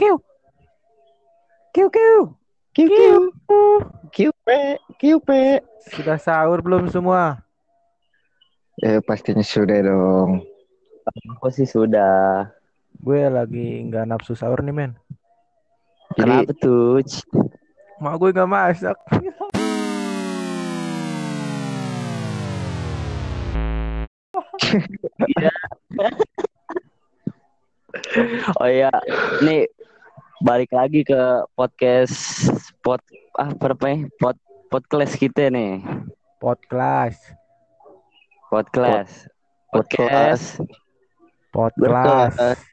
Kiu. Kiu kiu. Kiu kiu. Kiu pe. Kiu pe. Sudah sahur belum semua? Eh pastinya sudah dong. Aku sih sudah. Gue lagi nggak nafsu sahur nih men. Jadi Kenapa tuh? Mak gue nggak masak. Oh iya, nih balik lagi ke podcast pod ah apa namanya? Pod podcast kita nih. Podcast. Podcast. Podcast. Podcast.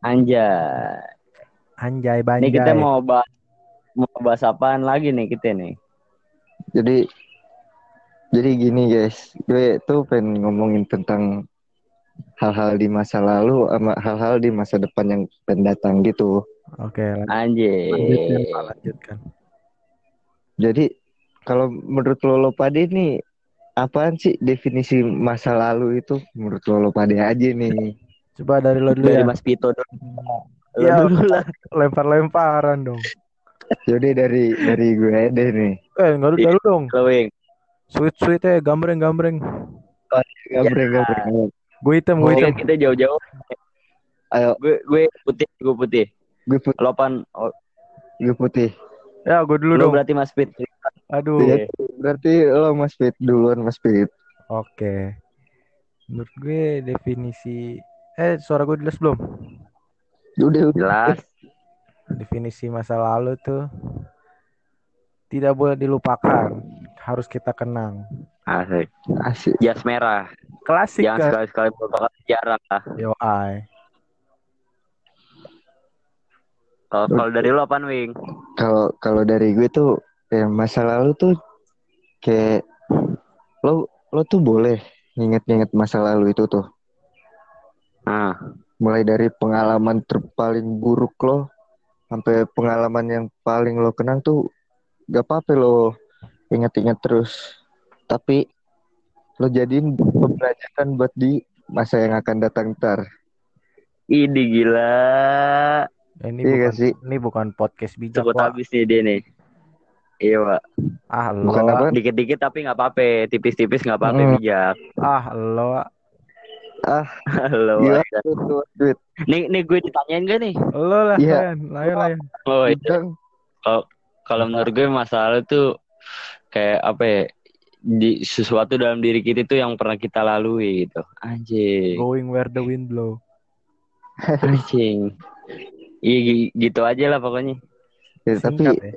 Anjay. Anjay Nih banjay. kita mau bahas mau bahas apaan lagi nih kita nih? jadi jadi gini guys, gue tuh pengen ngomongin tentang hal-hal di masa lalu sama hal-hal di masa depan yang pendatang gitu. Oke, lanjut, Anjay. lanjutkan, Pak, lanjutkan. Jadi kalau menurut Lolo Pade nih apaan sih definisi masa lalu itu menurut Lolo Pade aja nih. Coba dari lo dulu Dari ya. Mas Pito dulu. Lu Iya. dulu lah. Lempar-lemparan dong. Jadi dari dari gue deh nih. Eh, nggak Iya. dulu dong. Lu, Wing. Sweet-sweet ya, gambreng-gambreng. Gambreng gambreng. Gue hitam, gue Oh, hitam. Oke, kita jauh-jauh. Ayo Gue gue putih, gue putih. Gue putih, Lopan, oh, gue putih. Ya, gue dulu lu dong. berarti Mas Pit. Aduh. Iya. Berarti lo Mas Fit duluan Mas Fit. Oke. Menurut gue definisi eh suara gue jelas belum? Udah udah. Jelas. Definisi masa lalu tuh tidak boleh dilupakan, harus kita kenang. Asik. Asik. Jas merah. Klasik Jangan kan? sekali-sekali melupakan sejarah. Yo ai. Kalau kalau dari lu apaan, Wing? Kalau kalau dari gue tuh ya masa lalu tuh kayak lo lo tuh boleh nginget-nginget masa lalu itu tuh. Nah, Mulai dari pengalaman terpaling buruk lo sampai pengalaman yang paling lo kenang tuh gak apa-apa lo inget-inget terus. Tapi lo jadiin pembelajaran buat di masa yang akan datang ntar. ini gila. Eh, Ini Iya bukan sih? ini bukan podcast bijak, Sebut habis nih dia nih. Iya, Pak. Ah, lo. Bukan Wak. apa? Dikit-dikit tapi nggak apa-apa. Tipis-tipis nggak apa-apa, Hmm. bijak. Ah, lo. Duit, duit, duit. Nih, nih gue ditanyain gak nih? Lo lah, Iya. Layan, Layan, Layan. Oh, iya. Bidang. Kalau menurut gue masalah tuh kayak apa ya? Di sesuatu dalam diri kita tuh yang pernah kita lalui gitu. Anjing. Going where the wind blow. Anjing. Iya gi- gitu aja lah pokoknya. Ya, tapi Singkat ya.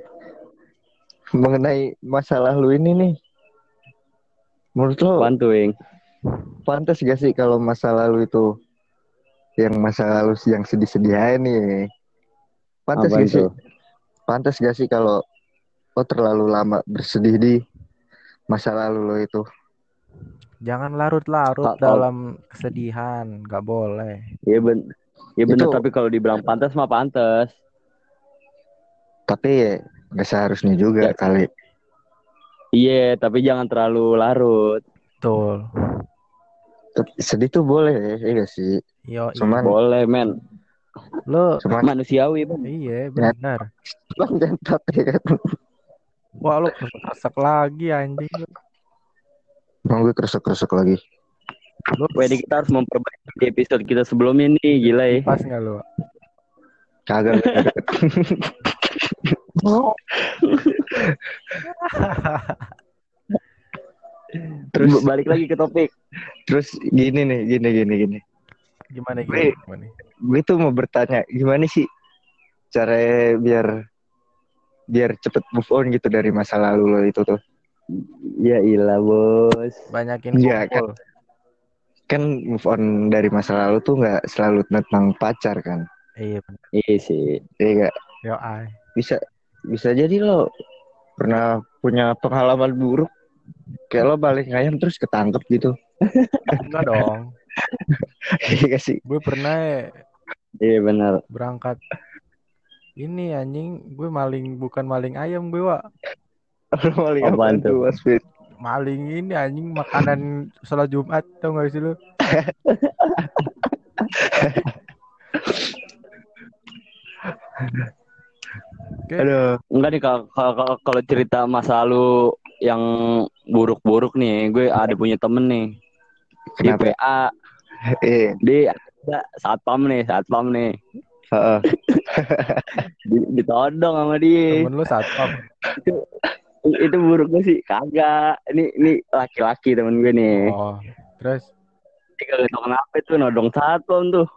mengenai masa lalu ini nih, menurut lo Wing? pantas gak sih kalau masa lalu itu yang masa lalu yang sedih-sedih aja nih? Pantas gak sih? Pantas gak sih kalau lo terlalu lama bersedih di masa lalu lo itu? Jangan larut-larut dalam kesedihan, nggak boleh. Iya ben Ya bener, Itu- tapi kalau dibilang pantas mah pantas. Tapi ya gak seharusnya juga Ya. kali. Iya, tapi jangan terlalu larut. Betul. Tapi Sedih tuh boleh ya gak sih? Yo, Cuman, Boleh, men. lo cuman Manusiawi, men. iya benar. cuman jantak ya kan. Wah, lo kesak lagi anjing. Emang gue kresek-kresek lagi. Wedi kita harus memperbaiki di episode kita sebelumnya nih, gila ya. pas nggak lo? Kagak. Terus balik lagi ke topik. Terus gini nih, gini gini gini. Gimana Gue- gimana? gue tuh mau bertanya gimana sih cara biar biar cepet move on gitu dari masa lalu lo itu tuh Ya ilah, Bos. Banyakin Iya, kumpul. kan move on dari masa lalu tuh nggak selalu tentang pacar kan Iya benar. Iya sih. iya nggak Yo, ai. bisa bisa jadi lo pernah punya pengalaman buruk kayak lo balik ayam terus ketangkep gitu Enggak dong. iya gak sih Gue pernah ya Iya benar. berangkat ini anjing gue maling bukan maling ayam gue wa Apaan apa tuh? Maling ini anjing makanan sholat Jumat tau gak sih lu Oke. Aduh, Enggak nih kalau kalau cerita masa lalu yang buruk-buruk nih, gue ada punya temen nih di kenapa? PA, Eh, di ada satpam nih, satpam nih, heeh. di, ditodong sama dia. Temen lu satpam. Itu buruknya sih kagak. Ini ini laki-laki temen gue nih. Oh, terus kagak tau kenapa itu nodong satpam tuh.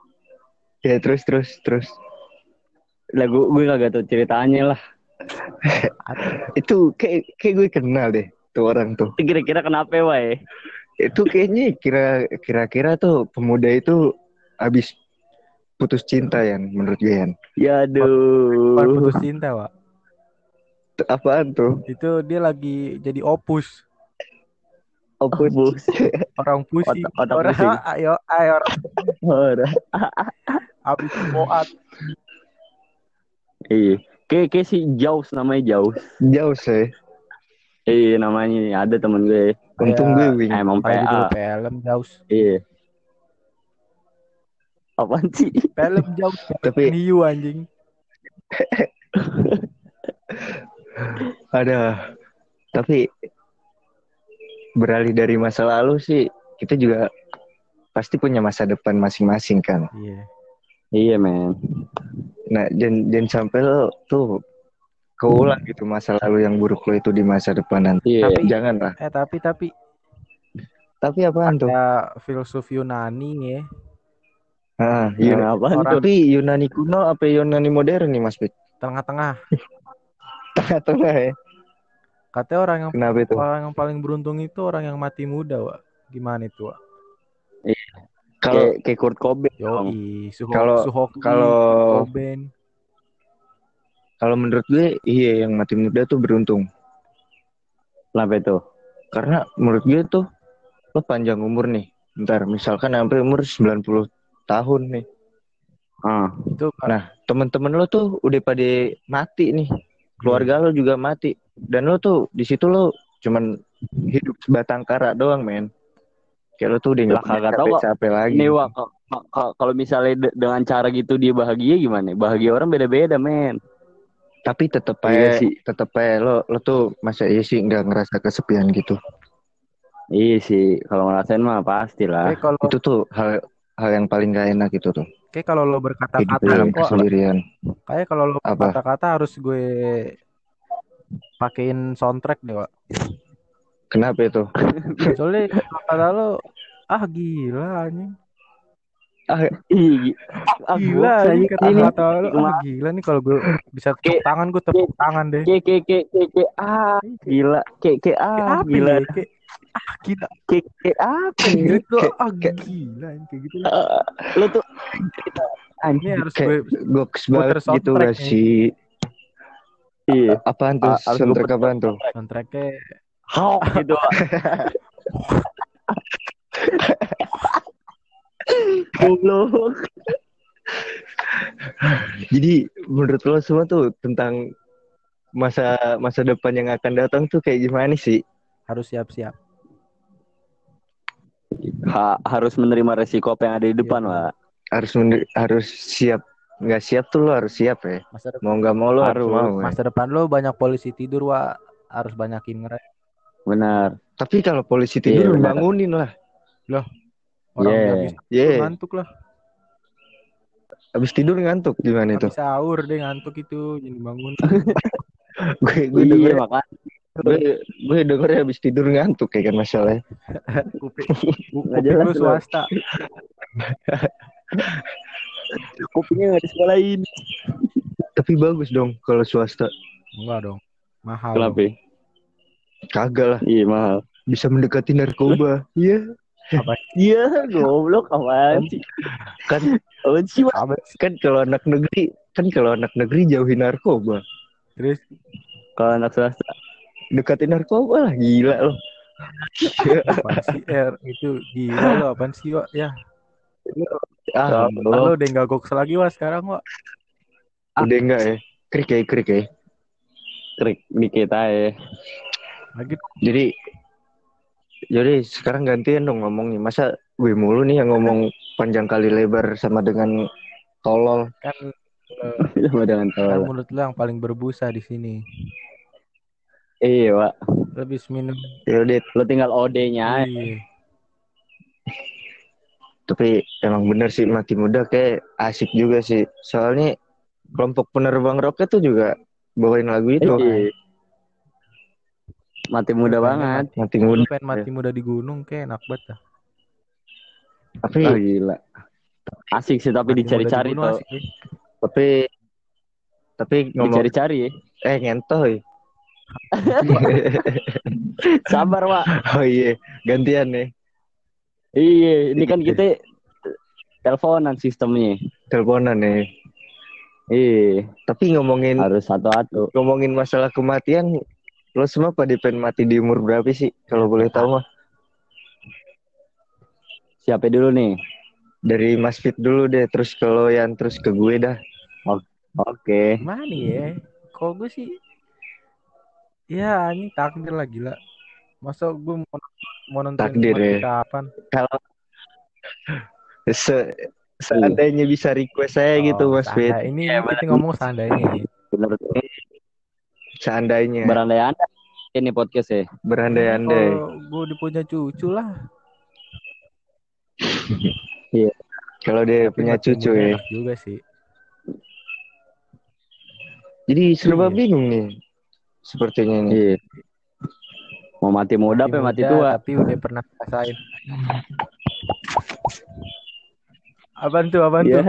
Ya terus terus terus. Lah gue, gue kagak tau ceritanya lah. Itu kayak kayak gue kenal deh tuh orang tuh. Kira-kira kenapa ya, wae? Itu kayaknya kira kira-kira tuh pemuda itu habis putus cinta ya menurut gue. Ya bukan aduh. putus cinta, Wak. Apaan tuh? Itu dia lagi jadi opus. Opus. Opus. Orang pusing. Otak- otak orang pusing. ayo ayo orang Ora. habis boat. Iya. Kayak kayak si Jaus namanya Jaus. Jauh sih. Iya namanya ada temen gue. Untung gue wing. Emang PA. film jauh. Iya. Apaan sih? Film jauh. Tapi Niu anjing. Ada tapi beralih dari masa lalu sih kita juga pasti punya masa depan masing-masing kan. Iya. Iya men. Nah, jangan jangan sampai lo tuh keulang gitu masa lalu yang buruk lo itu di masa depan nanti. Iya. Tapi- Jangan lah. Eh tapi tapi Tapi apaan tuh? ya filsuf Yunani ya. Ah. Yunani. orang- tuh? Tapi Yunani kuno apa Yunani modern nih Mas Pit? Tengah-tengah. Tengah-tengah ya. Katanya orang yang Kenapa itu? orang yang paling beruntung itu orang yang mati muda, Wak. Gimana itu, Wak? Kalau Kayak, Kurt Cobain. Suho, Kalau- kalau- Cobain. kalau menurut gue iya yang mati muda tuh beruntung. Kenapa itu? Karena menurut gue tuh lo panjang umur nih. Ntar misalkan sampai umur 90 tahun nih. Ah. Itu kan Nah, temen-temen lo tuh udah pada mati nih. Keluarga lo juga mati. Dan lo tuh di situ lo cuman hidup sebatang kara doang, men. Kayak lo tuh udah nggak Lah, kagak tahu, capek lagi. Ini Wak, kalau misalnya de- dengan cara gitu dia bahagia gimana? Bahagia orang beda-beda men. Tapi tetep Iya aja sih. tetep aja lo lo tuh masa iya sih nggak ngerasa kesepian gitu. Iya sih, kalau ngerasain mah pasti lah. kayak kalau Itu tuh hal hal yang paling gak enak itu tuh. Kayak kalau lo berkata-kata dalam kok kesendirian. kayak kalau lo berkata-kata harus gue pakein soundtrack deh, Wak. Kenapa itu? Soalnya kata lo ah gila anjing. Ih, gi- ah, Gila anjing kayaknya ini kata-kata lo ah gila nih kalau gue bisa tepuk tangan gue tepuk tangan deh. kayak kayak kayak kayak ah gila kayak kayak Kayak ah gila ya? Ah gila. kayak kayak apa nih? gitu lo Kayak- ah gila kayak gitu. Lo tuh anjing harus gue goks banget gitu gak sih? iya Apaan tuh? Ah, Soundtrack apaan tuh? soundtracknya how gitu goblok Jadi menurut lo semua tuh tentang masa masa depan yang akan datang tuh kayak gimana sih? harus siap-siap. Ha- harus menerima resiko apa yang ada di depan Iya. lah Harus harus siap. Nggak siap tuh lo harus siap ya. Masa depan, Mau nggak mau lo harus, Harus. mau. ya. masa depan lo banyak polisi tidur, Wak. Harus banyakin ngerem. benar Tapi kalau polisi Iya, tidur benar. bangunin lah. Orang Yeah. habis Iya. ngantuk lah. Habis tidur ngantuk gimana itu? Sahur deh ngantuk itu jadi bangun. gue gue iya denger makanya gue gue denger habis tidur ngantuk kayak kan masalahnya. kuping kuping lu swasta. kupingnya nggak disekolahin Tapi bagus dong kalau swasta. Enggak dong. Mahal. kenapa ya? Kagak lah. iya mahal Bisa mendekati narkoba. Iya. iya goblok apaan sih Kan apaan? Apa sih? kan kalau anak negeri kan kalau anak negeri jauhin narkoba. Terus kalau anak swasta Deketin narkoba lah gila lo. apaan sih? Er, itu gila lo apaan sih, Wak? Ya, ah, lo udah enggak goks lagi, Wak, sekarang, Wak. udah enggak ya? Krik ya, krik ya. krik dikit aja Lagi Jadi jadi sekarang gantian dong ngomongnya. Masa gue mulu nih yang ngomong panjang kali lebar sama dengan tolol. kan Sama dengan Kan tolak. mulut lu yang paling berbusa di sini. Iya, Pak. Lebih minum. Yaudah, Lo tinggal OD-nya. Iya. tapi emang bener sih mati muda kayak asik juga sih. Soalnya kelompok penerbang roket tuh juga bawain lagu itu. Iya. Mati muda banget. Mati Lu muda. pengen mati muda di gunung kayak enak banget dah. Tapi Oh, gila. Asik sih tapi Mati dicari-cari tuh. tapi tapi ngomong Dicari-cari ya. eh ngentoy. Sabar, Pak. Oh iya, gantian nih. Iya, ini kan kita teleponan sistemnya. Teleponan nih. Iya, Tapi ngomongin harus satu-satu. ngomongin masalah kematian, lo semua pada pengen mati di umur berapa sih? Kalau boleh tahu mah. Siapa dulu nih? Dari Mas Fit dulu deh, terus ke lo yang terus ke gue dah. Oke. Mana ya? Kok gue sih Ya ini takdir lah gila Masa gue mau, mau nonton Takdir, ya. kapan Kalau se seandainya bisa request saya gitu Mas Fit, Oh, Ini Ya, kita ngomong seandainya Bener. seandainya Berandai anda ini podcast ya. berandai-andai. Kalau gue udah punya cucu lah Kalau dia Tapi punya cucu ya. juga sih Jadi serba Iya. bingung nih. Sepertinya nih. Iya. Mau mati muda apa mati tua? Tapi udah pernah rasain Apaan tuh, apaan Iya. tuh?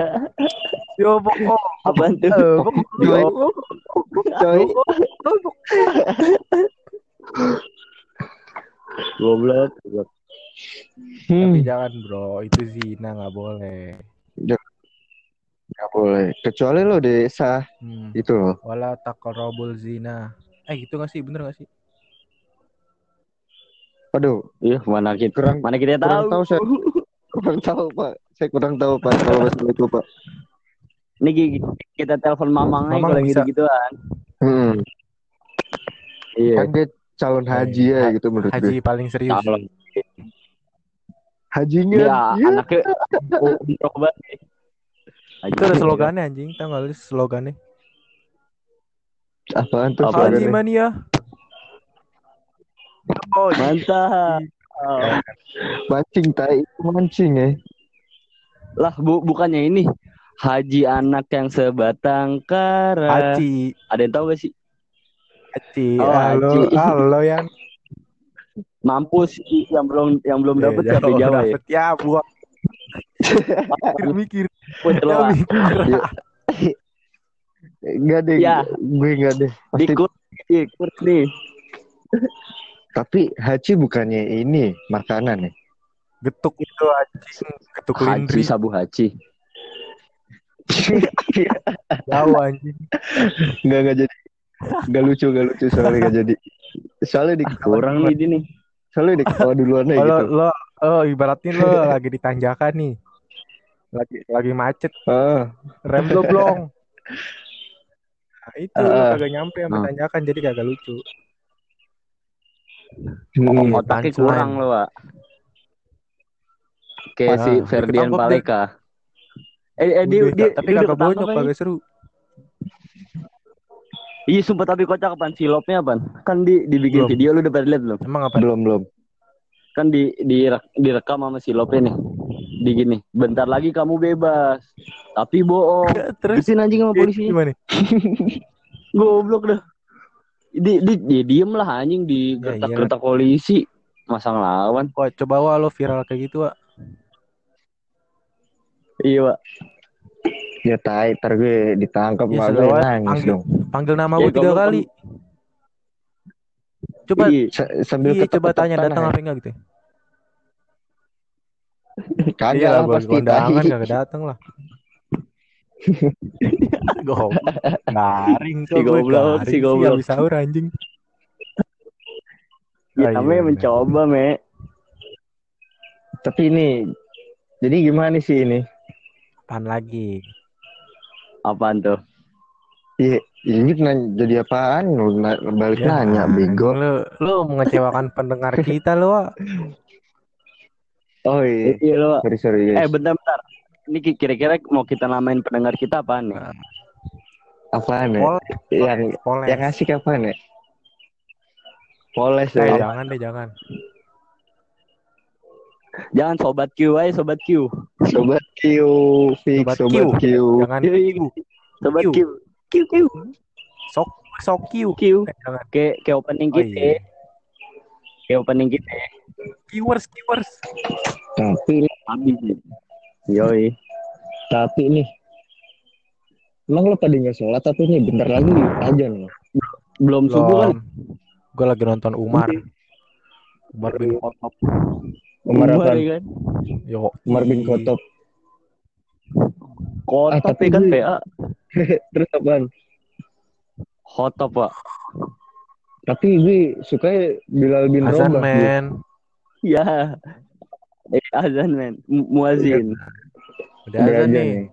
Yo, pokok. Apaan tuh? Eh, pokok. Coy. Coy. Goblok. goblok. Hmm, Tapi jangan bro, itu zina nggak boleh. nggak boleh. Kecuali lo desa Hmm. itu loh. Wala takorobul zina. Eh gitu gak sih? Bener gak sih? Aduh, Iya, mana kita Kurang- mana kita kurang tahu. tahu saya. kurang tahu Pak. Saya kurang tahu Pak kalau masalah itu Pak. Ini ki- kita telepon Mamang aja Mamang kalau bisa. gitu-gituan. Hmm. Iya. Kan dia calon haji ya Ha- gitu menurut gue. Haji paling serius. Calon. Hajinya. Dia iya. anaknya umroh banget. Itu ada slogannya anjing, tau gak lu slogannya? Apaan tuh? Apaan? Haji mania. Oh, Mantap. Mancing tai itu mancing ya. Lah, bu bukannya ini Haji anak yang sebatang kara. Haji, Ada yang tahu gak sih? Haji. Oh, halo, Haji. halo yang Mampus yang belum yang belum dapat Eh, siapa jauh Jawa ya? dapet ya, buat mikir mikir. Ya, mikir. Enggak deh. Ya. Gue enggak deh. Pasti dikur dikur nih. Tapi haji bukannya ini makanan ya? Getuk itu anjing, getuk Haji lindri. sabu haji. Jauh anjing. Enggak enggak jadi. Enggak lucu, enggak lucu soalnya enggak jadi. Soalnya di Kurang nih dia nih. Soalnya di ketawa duluan aja Kalau gitu. lo oh ibaratin lo lagi di tanjakan nih. Lagi lagi macet, Ah, rem lo blong. Nah, itu Ah. kagak nyampe Ah. tanjakan jadi kagak lucu. hmm. Otaknya punchline. kurang lo, Pak. Kayak Ah, si dia Ferdian Paleka. Eh, eh dia, Udah, dia, tapi dia udah kagak bonyok, kagak seru. Iya sumpah tapi kocak apaan silopnya apaan? Kan di dibikin Belum. video lu udah pada lihat belum? Emang apa? belum belum. Kan di, di direkam sama silopnya nih. Di gini, bentar lagi kamu bebas. Tapi bohong. Terus Terusin anjing sama polisi. gimana? Goblok dah. Di, di, di diem lah anjing di Ya, gertak-gertak polisi. Masa ngelawan. Wah, coba wah lo viral kayak gitu, Wak. Iya, Pak. Ya tai, ntar gue ditangkap Ya, gue nangis Panggil. dong. Panggil nama Ya, gue tiga kali. Coba Iya. Sa- Sambil iya coba tanya datang ya. apa enggak gitu. Kagak Iya, lah bos pasti kondangan kagak datang lah. Goblok. Garing Si goblok, si goblok. Habis sahur anjing. Ya, Ah, iya, namanya mencoba, Me. Tapi ini jadi gimana sih ini? Pan lagi. Apaan tuh? Iya, ini nanya, jadi apaan? Lu balik Ya, nanya, bego. Lu lu mengecewakan pendengar kita lu. Oh iya, Iya, lo. sorry sorry Eh, guys. bentar-bentar. Ini ki- kira-kira mau kita namain pendengar kita apaan nih? Apaan ya? Pol, Yang poles. yang asik apaan ya? Poles Eh, ya. jangan deh, jangan. Jangan sobat Q aja sobat Q. Sobat Q, fix Sobat sobat, Q. Q. Jangan Yoi. Q. Sobat Q. Q. Q Q. Sok, sok Q. Q. Eh. Kayak kayak opening Oh, kita. iya. Kayak opening kita. Viewers, viewers. Tapi Habis. Yoi. tapi nih Emang lo pada nggak sholat tapi nih bentar lagi aja nih. Belum subuh kan? Gue lagi nonton Umar. Umar bin Khattab. Umar apa? ya kan? Yo. Umar bin Khattab. Kotop Ah, tapi ya kan gue- PA. Terus apaan? Hotop pak. Tapi gue suka Bilal bin Azan Rabah. gue. men. Ya. Eh, azan men. Mu- Muazin. Udah Udah azan nih.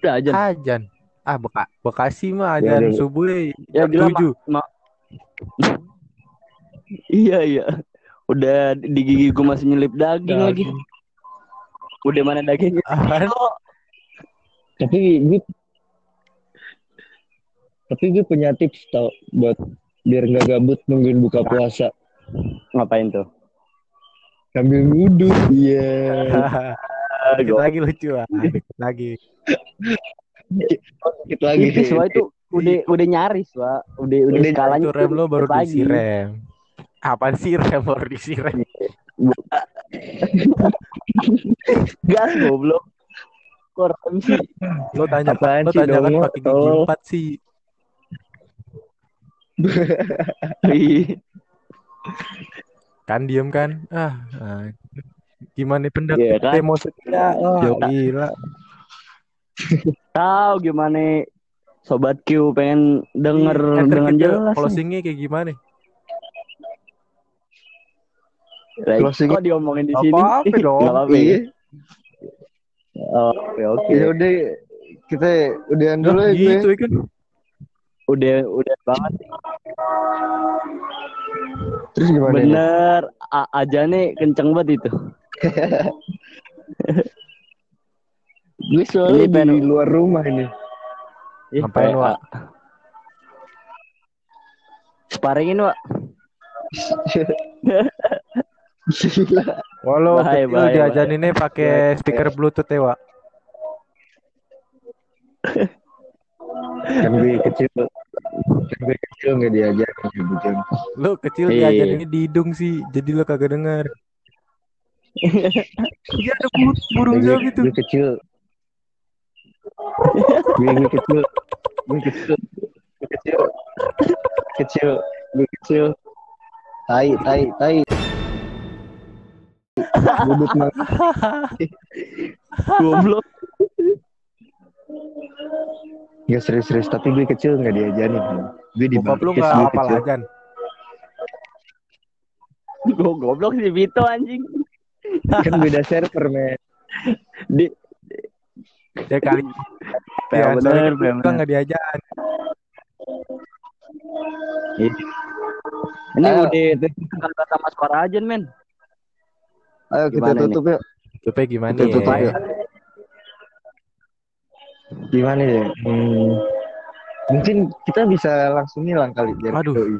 Udah azan. Azan. Ah, Beka Bekasi mah Ya, azan udah. subuh deh. Ya jam tujuh. Ma- iya iya. Udah di gigi gue masih nyelip daging lagi. Udah mana dagingnya? Tapi gue tapi gue punya tips tau buat biar nggak gabut nungguin buka puasa. Ngapain tuh? Sambil wudhu. Iya. Dikit lagi lucu ah. Dikit lagi. Dikit lagi. Itu Wah, itu udah udah nyaris Wak. Udah udah, Udah skalanya Itu rem lo baru lagi. diisi rem. Apaan sih rem baru diisi rem? Gas goblok. Kok rem sih? Lo tanya Apaan lo tanya kan pakai gigi empat sih. Kan diem kan? Ah, ah. gimana pendak Iya kan? demo setia? Oh, Yo. gila. Tahu gimana sobat Q pengen denger Ih, enter dengan jelas. Closingnya kayak gimana? Lah, Closing- Kok diomongin di Apa sini? apa dong? Nggak apa-apa ya? Iya. Oh, Oke oke. Ya udah kita udahan dulu ya gitu ya kan? Udah udah banget. Terus gimana? Bener. Aja nih kenceng banget itu. Gue Ini di pengen- luar rumah ini. Ih, Ngapain, PA. Wak? Sparingin Wak. Walau Bahaya, kecil bahaya, diajaninnya pakai speaker bluetooth ya, Wak. Kan gue kecil. Gue kecil nggak bujang. Lu kecil Iya. diajarinnya di hidung sih, jadi lu kagak denger. Iya ada burung, burung gue, jawab itu. gue kecil. gue, gue kecil. Gue kecil. Gue kecil. Kecil. Gue kecil. Tai, tai, tai. Budut mah. Goblok. Gak serius-serius, tapi gue kecil nggak diajarin. Gue di Bokap lu hafal kecil. ajan. Gue goblok si Vito anjing. Kan beda server, men. Di Ya kali. Ya, Ya, bener, bener. kita nggak diajarin. ini Ayo. udah kata Mas Korajan men. Ayo kita tutup ya. Tutupnya gimana Kita tutup ya? ya. Gimana ya? Hmm, mungkin kita bisa langsung hilang kali biar Aduh. doi.